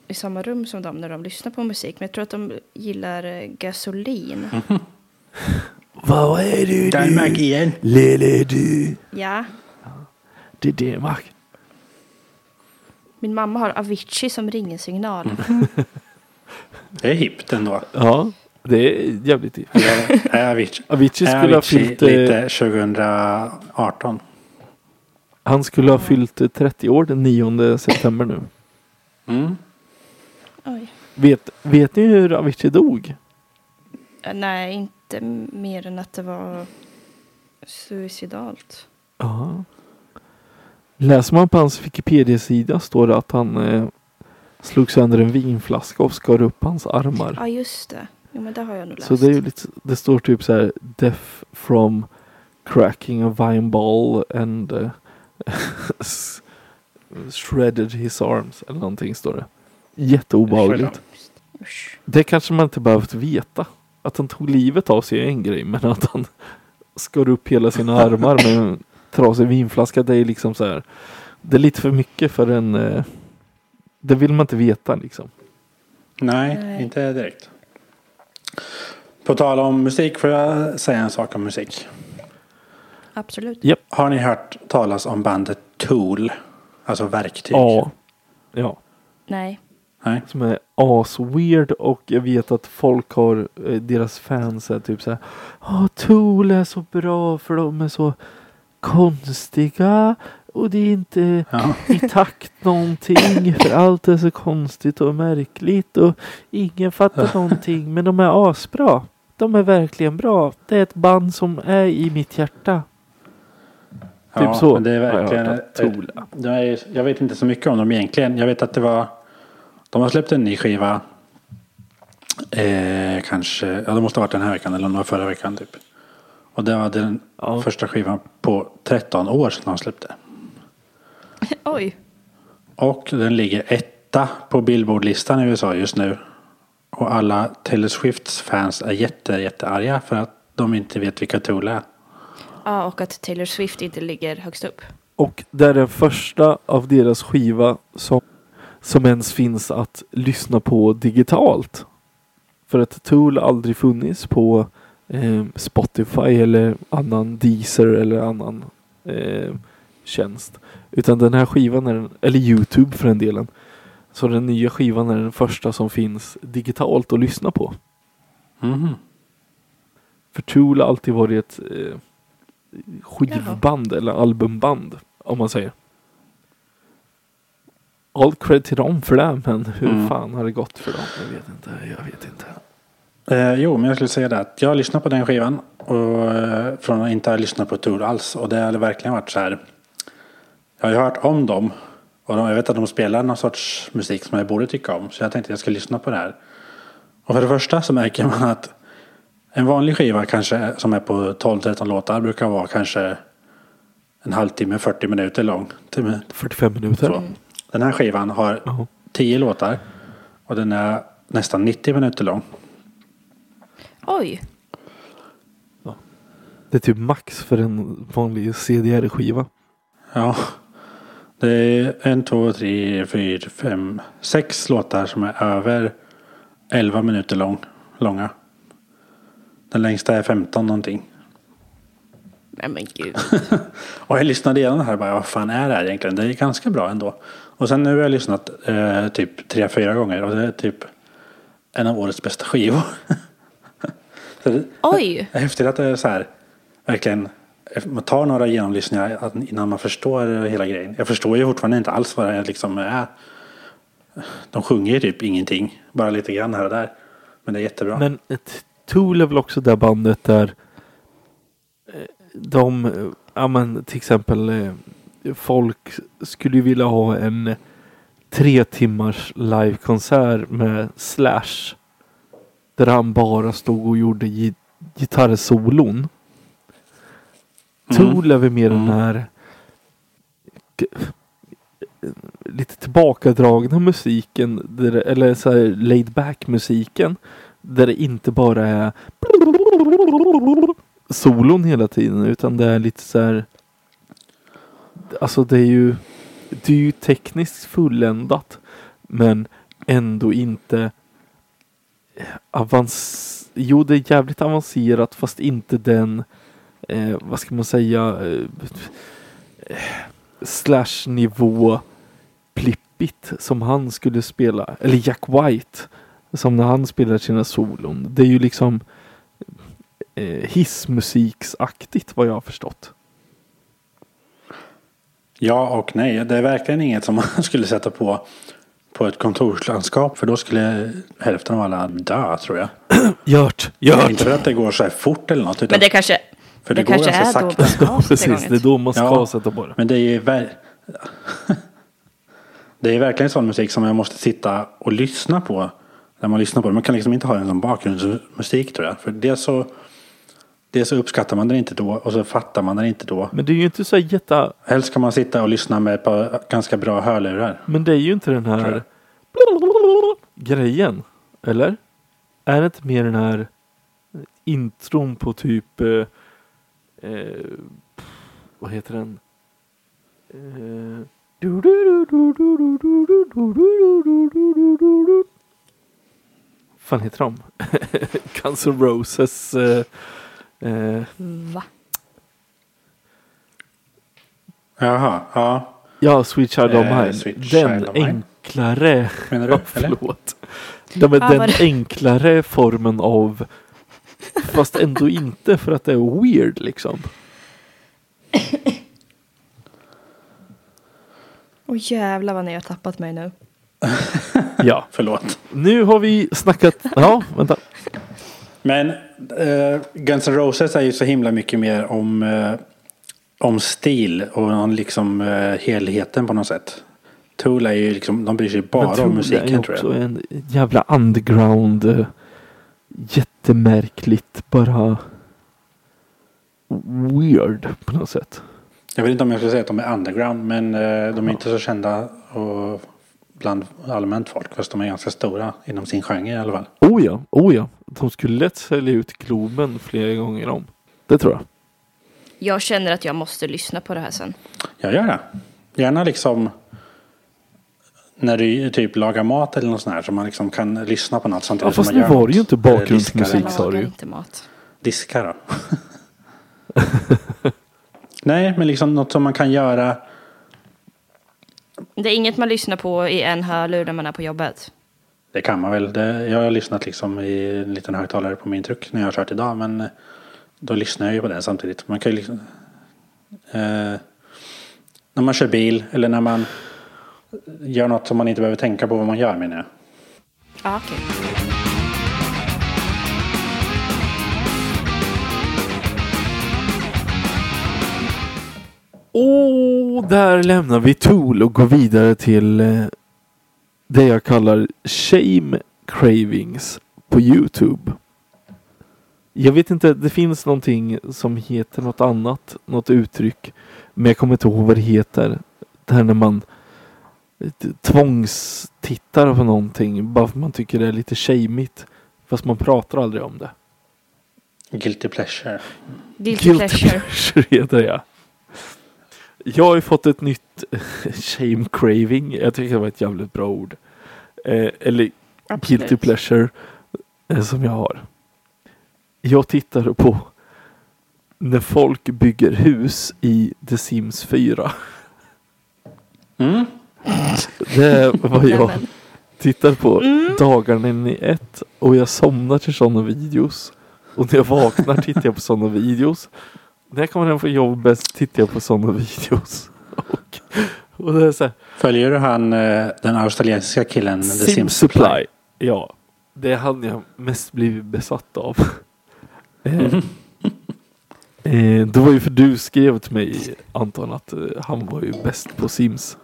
i samma rum som dem när de lyssnar på musik. Men jag tror att de gillar eh, gasolin. Vad är du Danmark igen. Lille du? Ja, Det är Danmark. Min mamma har Avicii som ringsignal. Det är hippt ändå. Ja, det är jävligt i. Är- Avicii Avicii skulle ha Avicii fyllt, eh, lite 2018? han skulle ha fyllt eh, 30 år den 9 september nu. Mm. Oj. Vet, vet ni hur Avicii dog? Eh, Nej, inte mer än att det var suicidalt. Ja. Läser man på hans Wikipedia-sida står det att han eh, slog sönder en vinflaska och skar upp hans armar. Ja, just det. Jo, men det har jag nog läst. Så det är ju lite, det står typ så här Death from cracking a vine ball and s- shredded his arms eller någonting står det. Jätteobehagligt. Det kanske man inte behövt veta. Att han tog livet av sig är en grej men att han skar upp hela sina armar med trasig vinflaska det är liksom så här. Det är lite för mycket för en eh, Det vill man inte veta liksom. Nej, Nej. inte direkt. På tal om musik får jag säga en sak om musik. Absolut. Har ni hört talas om bandet Tool? Alltså verktyg? Ja. Ja. Nej. Nej? som är as-weird och jag vet att folk har, eh, deras fans är typ såhär Åh, Tool är så bra för de är så konstiga och det är inte Ja. i takt någonting för allt är så konstigt och märkligt och ingen fattar någonting men de är asbra. De är verkligen bra. Det är ett band som är i mitt hjärta. Typ ja, så men Det är har jag verkligen... hört det är, jag vet inte så mycket om dem egentligen. Jag vet att det var... De har släppt en ny skiva. Eh, kanske... Ja, det måste ha varit den här veckan eller om det var förra veckan typ. Och det var den Ja. första skivan på 13 år sedan de släppte. Oj. Och den ligger etta på Billboard-listan i USA just nu. Och alla Taylor Swifts fans är jätte, jättearga för att de inte vet vilka Tool är. Ja, och att Taylor Swift inte ligger högst upp. Och det är den första av deras skiva som, som ens finns att lyssna på digitalt. För att Tool aldrig funnits på eh, Spotify eller annan Deezer eller annan eh, tjänst. Utan den här skivan är den, eller Youtube för den delen. Så den nya skivan är den första som finns digitalt att lyssna på. Mhm. För Tool har alltid varit ett eh, skivband eller albumband om man säger. All cred till dem för det men hur Mm. fan har det gått för dem? Jag vet inte. Jag vet inte. Eh, jo, men jag skulle säga det att jag har lyssnat på den skivan. Och eh, från att inte ha lyssnat på Tool alls. Och det har verkligen varit så här. Jag har ju hört om dem. Och de, jag vet att de spelar någon sorts musik som jag borde tycka om. Så jag tänkte att jag ska lyssna på det här. Och för det första så märker man att en vanlig skiva kanske som är på 12-13 låtar brukar vara kanske en halvtimme, 40 minuter lång. Till med- 45 minuter. Så. Den här skivan har Ja. 10 låtar. Och den är nästan 90 minuter lång. Oj. Det är typ max för en vanlig CDR-skiva. Ja. Det är en, två, tre, fyra, fem, sex låtar som är över 11 minuter lång, långa. Den längsta är 15 någonting. Nej men gud. Och jag lyssnade igenom det här och bara, vad fan är det här egentligen? Det är ganska bra ändå. Och sen nu har jag lyssnat eh, typ tre, fyra gånger och det är typ en av årets bästa skivor. så det, Oj! det är häftigt att det är så här, verkligen, man tar några genomlyssningar innan man förstår hela grejen. Jag förstår ju fortfarande inte alls vad det liksom är. De sjunger ju typ ingenting, bara lite grann här och där. Men det är jättebra. Men ett Tool är väl också det bandet där eh, de, eh, ja men till exempel eh, folk skulle ju vilja ha en tre timmars livekonsert med Slash. Där han bara stod och gjorde gi- gitarrsolon. Tool är väl mer den här g- lite tillbakadragna musiken, där, eller så här laid back musiken. Där det inte bara är solon hela tiden utan det är lite så här. Alltså det är ju Det är ju tekniskt fulländat. Men ändå inte Eh, avans... Jo det är jävligt avancerat fast inte den eh, vad ska man säga eh, slash nivå plippigt som han skulle spela. Eller Jack White. Som när han spelar sina solon. Det är ju liksom eh, hissmusiksaktigt vad jag har förstått. Ja och nej. Det är verkligen inget som man skulle sätta på på ett kontorslandskap. För då skulle hälften av alla dö tror jag. Gjort! Gjort! Inte för att det går så här fort eller något. Men det kanske, för det det, går kanske ganska är då sakta. man ska precis. Det är då man ska Ja. sätta på det. Men det är ju ver- Det är verkligen sån musik som jag måste sitta och lyssna på. När man lyssnar på det. Man kan liksom inte ha den som bakgrundsmusik tror jag. För det så, Dels så uppskattar man den inte då och så fattar man den inte då. Men det är ju inte så jätte... Helst kan man sitta och lyssna med ett par ganska bra hörlurar. Men det är ju inte den här grejen. Eller? Är det inte mer den här intron på typ... Eh, eh, vad heter den? Vad fan heter de? Guns N' Roses. Eh, eh, Va? Jaha, ja. Ja, Sweet Child of Eh, Mine. Den Child enklare. Menar du? Förlåt. Ja, men den enklare formen av Fast ändå inte för att det är weird liksom. Åh jävlar vad ni har tappat mig nu. Ja. Förlåt. Nu har vi snackat. Ja, vänta. Men eh, Guns N' Roses är ju så himla mycket mer om, eh, om stil och om liksom eh, helheten på något sätt. Tool är ju liksom, de bryr sig bara Tool om är musiken tror jag. en jävla underground. eh, Jättemärkligt. Bara weird på något sätt. Jag vet inte om jag ska säga att de är underground men eh, de är inte så kända och bland allmänt folk. Fast de är ganska stora inom sin genre i alla fall. Oh ja, oh ja. De skulle lätt sälja ut Globen flera gånger om. Det tror jag. Jag känner att jag måste lyssna på det här sen. Jag gör det. Gärna liksom när du typ lagar mat eller något sånt här så man liksom kan lyssna på något samtidigt Ja, fast som man nu var det ju inte Eller bakgrundsmusik, sa du ju. inte mat. Diska då. Nej, men liksom något som man kan göra. Det är inget man lyssnar på i en hörlur när man är på jobbet. Det kan man väl. Det, jag har lyssnat liksom i en liten högtalare på min truck när jag har kört idag. Men eh, då lyssnar jag ju på den samtidigt. Man kan ju liksom. Eh, när man kör bil eller när man gör något som man inte behöver tänka på vad man gör menar jag. Ja, okej. Och där lämnar vi Tool och går vidare till eh, det jag kallar Shame Cravings på Youtube. Jag vet inte, det finns någonting som heter något annat, något uttryck. Men jag kommer inte ihåg vad det heter. Det här när man eh, tvångstittar på någonting bara för att man tycker det är lite shameigt. Fast man pratar aldrig om det. Guilty pleasure. Guilty, pleasure. pleasure heter det ja. Jag har ju fått ett nytt shame craving. Jag tycker det var ett jävligt bra ord. Eh, eller Absolut. guilty pleasure eh, som jag har. Jag tittar på när folk bygger hus i The Sims 4. Mm. Det är vad jag tittar på dagarna in i ett och jag somnar till sådana videos. Och när jag vaknar tittar jag på sådana videos. När kommer hem från jobbet tittar jag på sådana videos. Och, och det är så här, Följer du han, eh, den australiensiska killen, Sim Sims Supply. Ja, det är han jag mest blivit besatt av. eh, det var ju för du skrev till mig Anton att eh, han var ju bäst på Sims.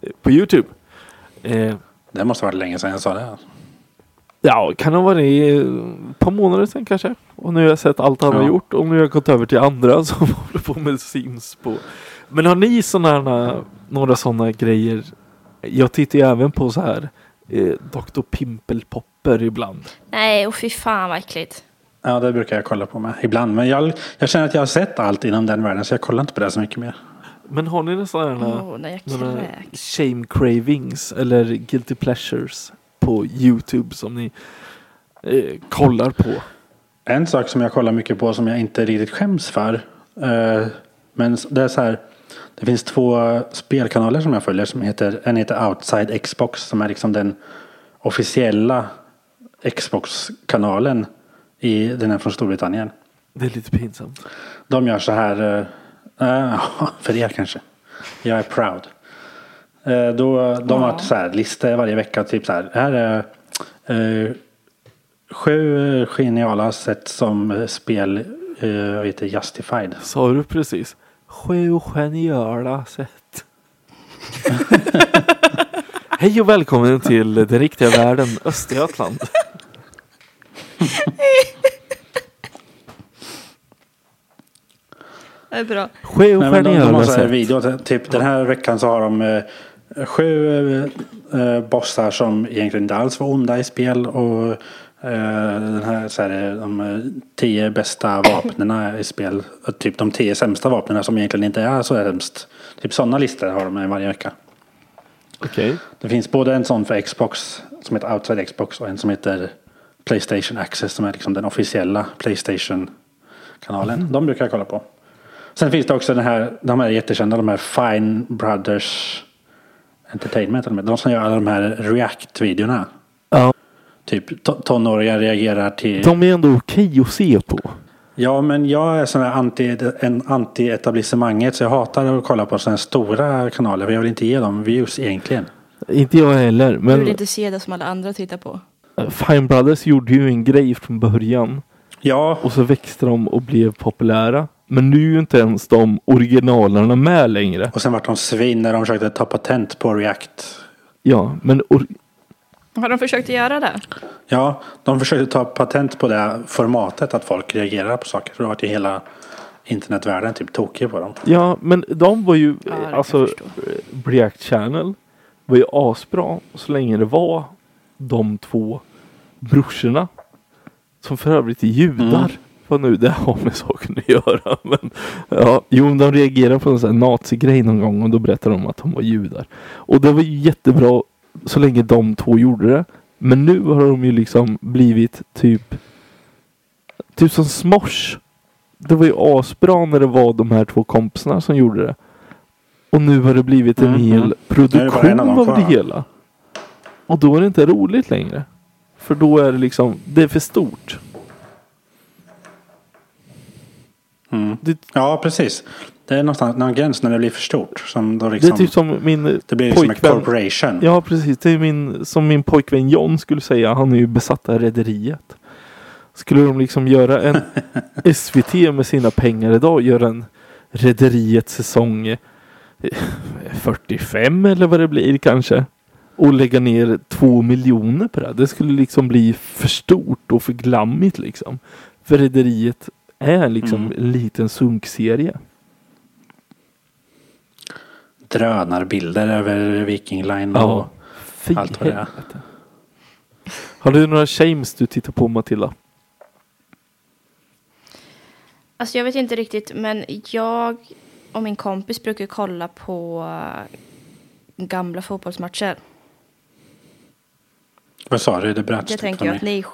Eh, på Youtube. Det måste ha varit länge sedan jag sa det. Ja, kan ha varit ett par månader sedan kanske. Och nu har jag sett allt han har Ja. gjort och nu har jag gått över till andra som håller på med Sims på. Men har ni sådana några sådana grejer? Jag tittar ju även på så här eh, Dr. Pimpelpopper ibland. Nej, och fy fan vad äckligt. Ja, det brukar jag kolla på med ibland. Men jag, jag känner att jag har sett allt inom den världen så jag kollar inte på det så mycket mer. Men har ni några sådana några kräks. shame cravings eller guilty pleasures på Youtube som ni eh, kollar på? En sak som jag kollar mycket på som jag inte riktigt skäms för. Eh, men det är så här. Det finns två spelkanaler som jag följer. Som heter, en heter Outside Xbox som är liksom den officiella Xbox-kanalen. I, den är från Storbritannien. Det är lite pinsamt. De gör så här. eh, för er kanske. Jag är proud. Eh, då, de har så här listor varje vecka. Typ så här. Här är eh, sju geniala sätt som spel eh, heter Justified. Sa du precis? Sju geniala sätt. Hej och välkommen till den riktiga världen Östergötland. Det är bra. Sju Nej, men de, de har geniala så här sätt. video. Typ den här veckan så har de eh, sju eh, bossar som egentligen inte alls var onda i spel. Och eh, den här, så här de eh, tio bästa vapnena i spel. Och Typ de tio sämsta vapnena som egentligen inte är så hemskt. Typ sådana listor har de varje vecka. Okej. Det finns både en sån för Xbox som heter Outside Xbox och en som heter Playstation Access som är liksom den officiella Playstation-kanalen. De brukar jag kolla på. Sen finns det också den här, de här jättekända, de här Fine Brothers Entertainment. De, de som gör alla de här React-videorna. Ja, Typ to- tonåringar reagerar till... de är ändå okej att se på. Ja, men jag är sån här anti, en anti-etablissemanget så jag hatar att kolla på sådana stora kanaler. För jag vill inte ge dem views egentligen. Inte jag heller. Du Men vill inte se det som alla andra tittar på. Fine Brothers gjorde ju en grej från början. Ja, Och så växte de och blev populära. Men nu är ju inte ens de originalerna med längre. Och sen vart de svin när de försökte ta patent på React. Ja, men or- Har de försökt att göra det? Ja, de försökte ta patent på det formatet att folk reagerar på saker. Så då vart ju hela internetvärlden typ tokig på dem. Ja, men de var ju, Ja, det alltså React Channel var ju asbra så länge det var de två brorsorna. Som för övrigt är judar. Mm. Vad nu det har med saken att göra. Men, ja, jo, de reagerade på en sån här nazigrej någon gång och då berättade de att de var judar. Och det var ju jättebra så länge de två gjorde det. Men nu har de ju liksom blivit typ Typ som Smosh. Det var ju asbra när det var de här två kompisarna som gjorde det. Och nu har det blivit en Mm, hel mm. produktion en av det hela. Och då är det inte roligt längre. För då är det liksom, det är för stort. Mm. Det, Ja, precis. Det är någonstans någon gräns när det blir för stort. Som då det liksom, är typ som min det blir som en pojkvän. corporation. Ja precis, det är min, som min pojkvän John skulle säga. Han är ju besatt av Rederiet. Skulle de liksom göra en SVT med sina pengar idag, göra en Rederiet säsong eh, 45 eller vad det blir kanske. Och lägga ner två miljoner på det. Det skulle liksom bli för stort och för glammigt liksom. För Rederiet är liksom Mm. en liten sunkserie. Drönarbilder över Viking Line. Och, Ja. Fy allt vad det är. Har du några shames du tittar på Matilda? Alltså jag vet inte riktigt, men jag och min kompis brukar kolla på eh, gamla fotbollsmatcher. Vad sa du? Det bröts Det typ tänker jag att ni...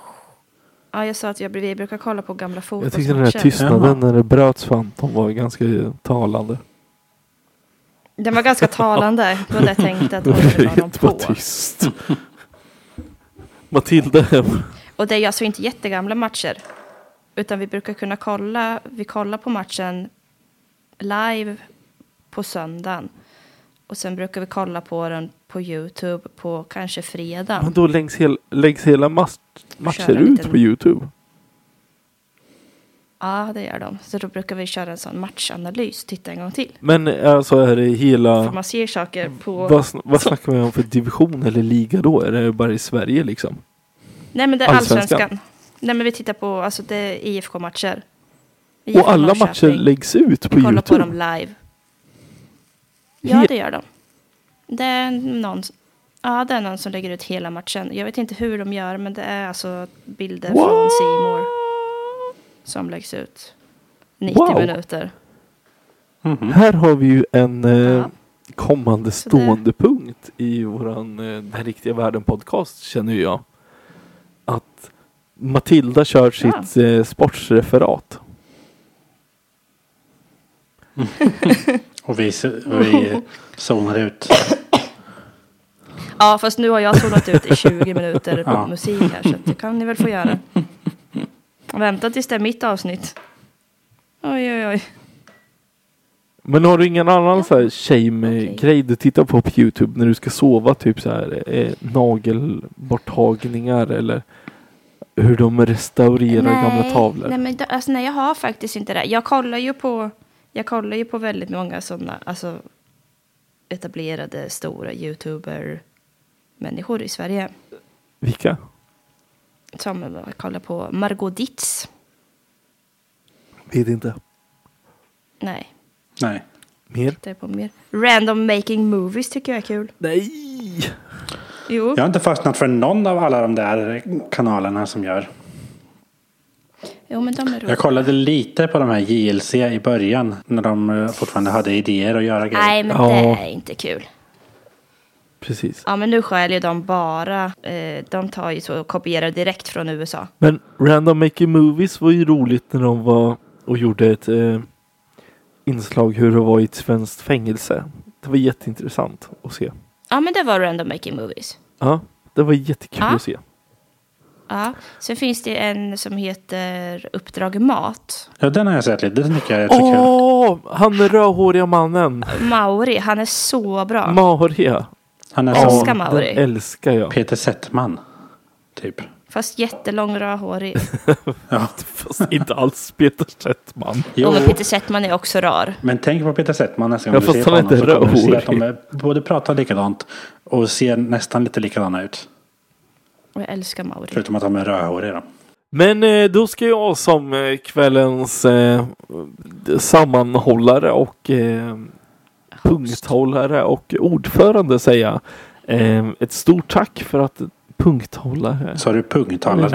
Ja, jag sa att jag, vi brukar kolla på gamla Jag fotbollsmatcher. tyckte den här tystnaden när det bröts för Anton var ganska talande. Den var ganska talande. Det var det jag tänkte att Det hon var jättebra på. tyst. Matilda, Och det är alltså inte jättegamla matcher. Utan vi brukar kunna kolla, vi kollar på matchen live på söndagen. Och sen brukar vi kolla på den på Youtube på kanske fredag. men då läggs, hel, läggs hela mas- matcher ut liten- på Youtube. Ja, det gör de. Så då brukar vi köra en sån matchanalys, titta en gång till. Men alltså är det För hela... man ser saker på... Vad, vad snackar vi om för division eller liga då? Är det bara i Sverige liksom? Nej, men det är Allsvenskan. allsvenskan. Nej, men vi tittar på, alltså det är IFK-matcher. Och alla matcher läggs ut på Vi kollar på Youtube? dem live. Ja, det gör de. Det är någon, ja, det är någon som lägger ut hela matchen. Jag vet inte hur de gör, men det är alltså bilder från What? Simor som läggs ut. 90 Wow. minuter. Mhm. Här har vi ju en eh, Ja. kommande Så det- stående punkt i våran eh, Den riktiga världen podcast känner jag. Att Matilda kör Ja. sitt eh, sportsreferat. Och vi, vi zonar ut. Ja, fast nu har jag zonat ut i 20 minuter på Ja. musik här, så att det kan ni väl få göra. Vänta tills det är mitt avsnitt. Oj, oj, oj. Men har du ingen annan så här shame-grej Okej. du tittar på på Youtube när du ska sova? Typ så här eh, nagelborttagningar eller hur de restaurerar gamla tavlor. Nej, men det, alltså, nej, jag har faktiskt inte det. Jag kollar ju på, jag kollar ju på väldigt många sådana alltså, etablerade stora youtuber-människor i Sverige. Vilka? Som jag kollar på Margot Ditz. Vet inte. Nej, Nej. Mer? på mer. Random Making Movies tycker jag är kul. Nej! Jo, Jag har inte fastnat för någon av alla de där kanalerna som gör. jo men de är roliga. Jag kollade lite på de här JLC i början. När de eh, fortfarande hade idéer att göra grejer. Nej, men Ja. det är inte kul. Precis. Ja, men nu skäl ju de bara. Eh, de tar ju så och kopierar direkt från USA. Men Random Making Movies var ju roligt när de var och gjorde ett eh, inslag hur det var i ett svenskt fängelse. Det var jätteintressant att se. Ja, men det var Random Making Movies. Ja, det var jättekul Ja. att se. Ja, sen finns det en som heter Uppdrag Mat. Ja, den har jag sett lite. Den tycker jag är rätt så kul. Åh, han är rödhåriga mannen. Mauri, han är så bra. Maria. Han är Älskar som Älskar Mauri. Den älskar jag. Peter Settman. Typ. Fast jättelång rödhårig. Ja. Fast inte alls Peter Settman. Jo, Och men Peter Settman är också rar. men tänk på Peter Settman nästa Ja, gång du fast ser honom. inte Så kommer du se att de både pratar likadant och ser nästan lite likadana ut. Och jag älskar Mauri. Förutom att de är rödhåriga då. Men eh, då ska jag som eh, kvällens eh, sammanhållare och eh, punkthållare och ordförande säga eh, ett stort tack för att punkthållare. Så har du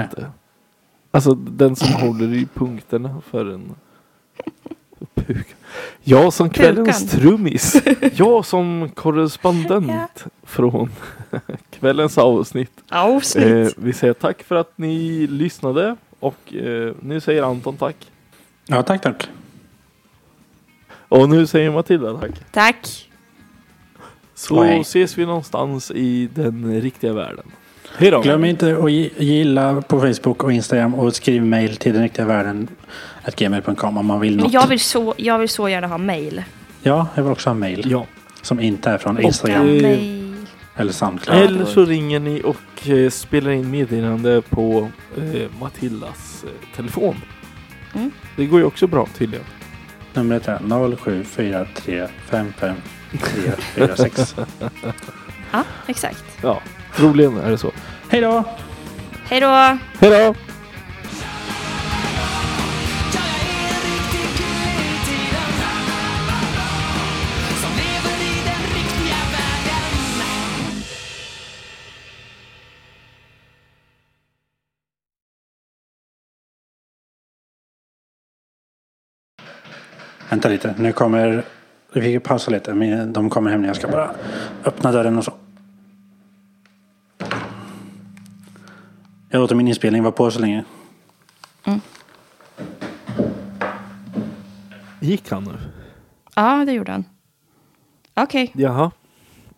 inte. Alltså den som håller i punkterna för en puk. Jag som kvällens Pukan. trummis. Jag som korrespondent Ja. från kvällens avsnitt. Avsnitt. Eh, vi säger tack för att ni lyssnade och eh, nu säger Anton tack. Ja, tack, tack. Och nu säger Matilda tack. Tack. Så Och hej. ses vi någonstans i den riktiga världen. Hej då! Glöm inte att gi- gilla på Facebook och Instagram och skriv mail till den riktiga världen gmail.com om man vill något. jag vill, så, jag vill så gärna ha mail. Ja, jag vill också ha mail. Ja. Som inte är från Och, Instagram eh, mail. eller Soundcloud. Eller så ringer ni och eh, spelar in meddelande på eh, Matildas eh, telefon. Mm. Det går ju också bra tydligen. Numret är 0743553446. Ja, exakt. Ja, troligen är det så. Hej då! Hej då. Hej då! Vänta lite, nu kommer... Vi fick pausa lite, men de kommer hem nu. Jag ska bara öppna dörren och så. Jag låter min inspelning vara på så länge. Gick han nu? Ja, det gjorde han. Okej, Jaha.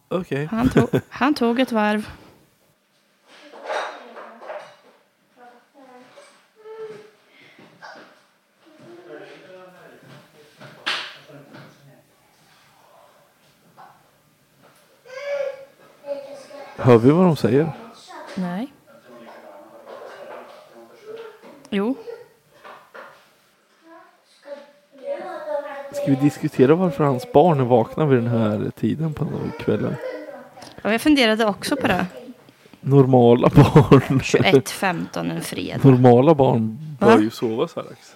Okej. han, tog, han tog ett varv. Hör vi vad de säger? Nej. Jo. Ska vi diskutera varför hans barn är vakna vid den här tiden på kvällen? Och jag funderade också på det. Normala barn. 21.15 en fredag. Normala barn bör Va? ju sova så här dags.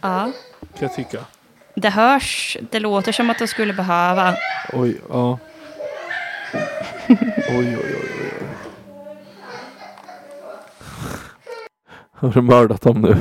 Ja. Kan jag tycka. Det hörs, det låter som att de skulle behöva. Oj, ja. Oj, oj, oj, oj. Har du mördat dem nu?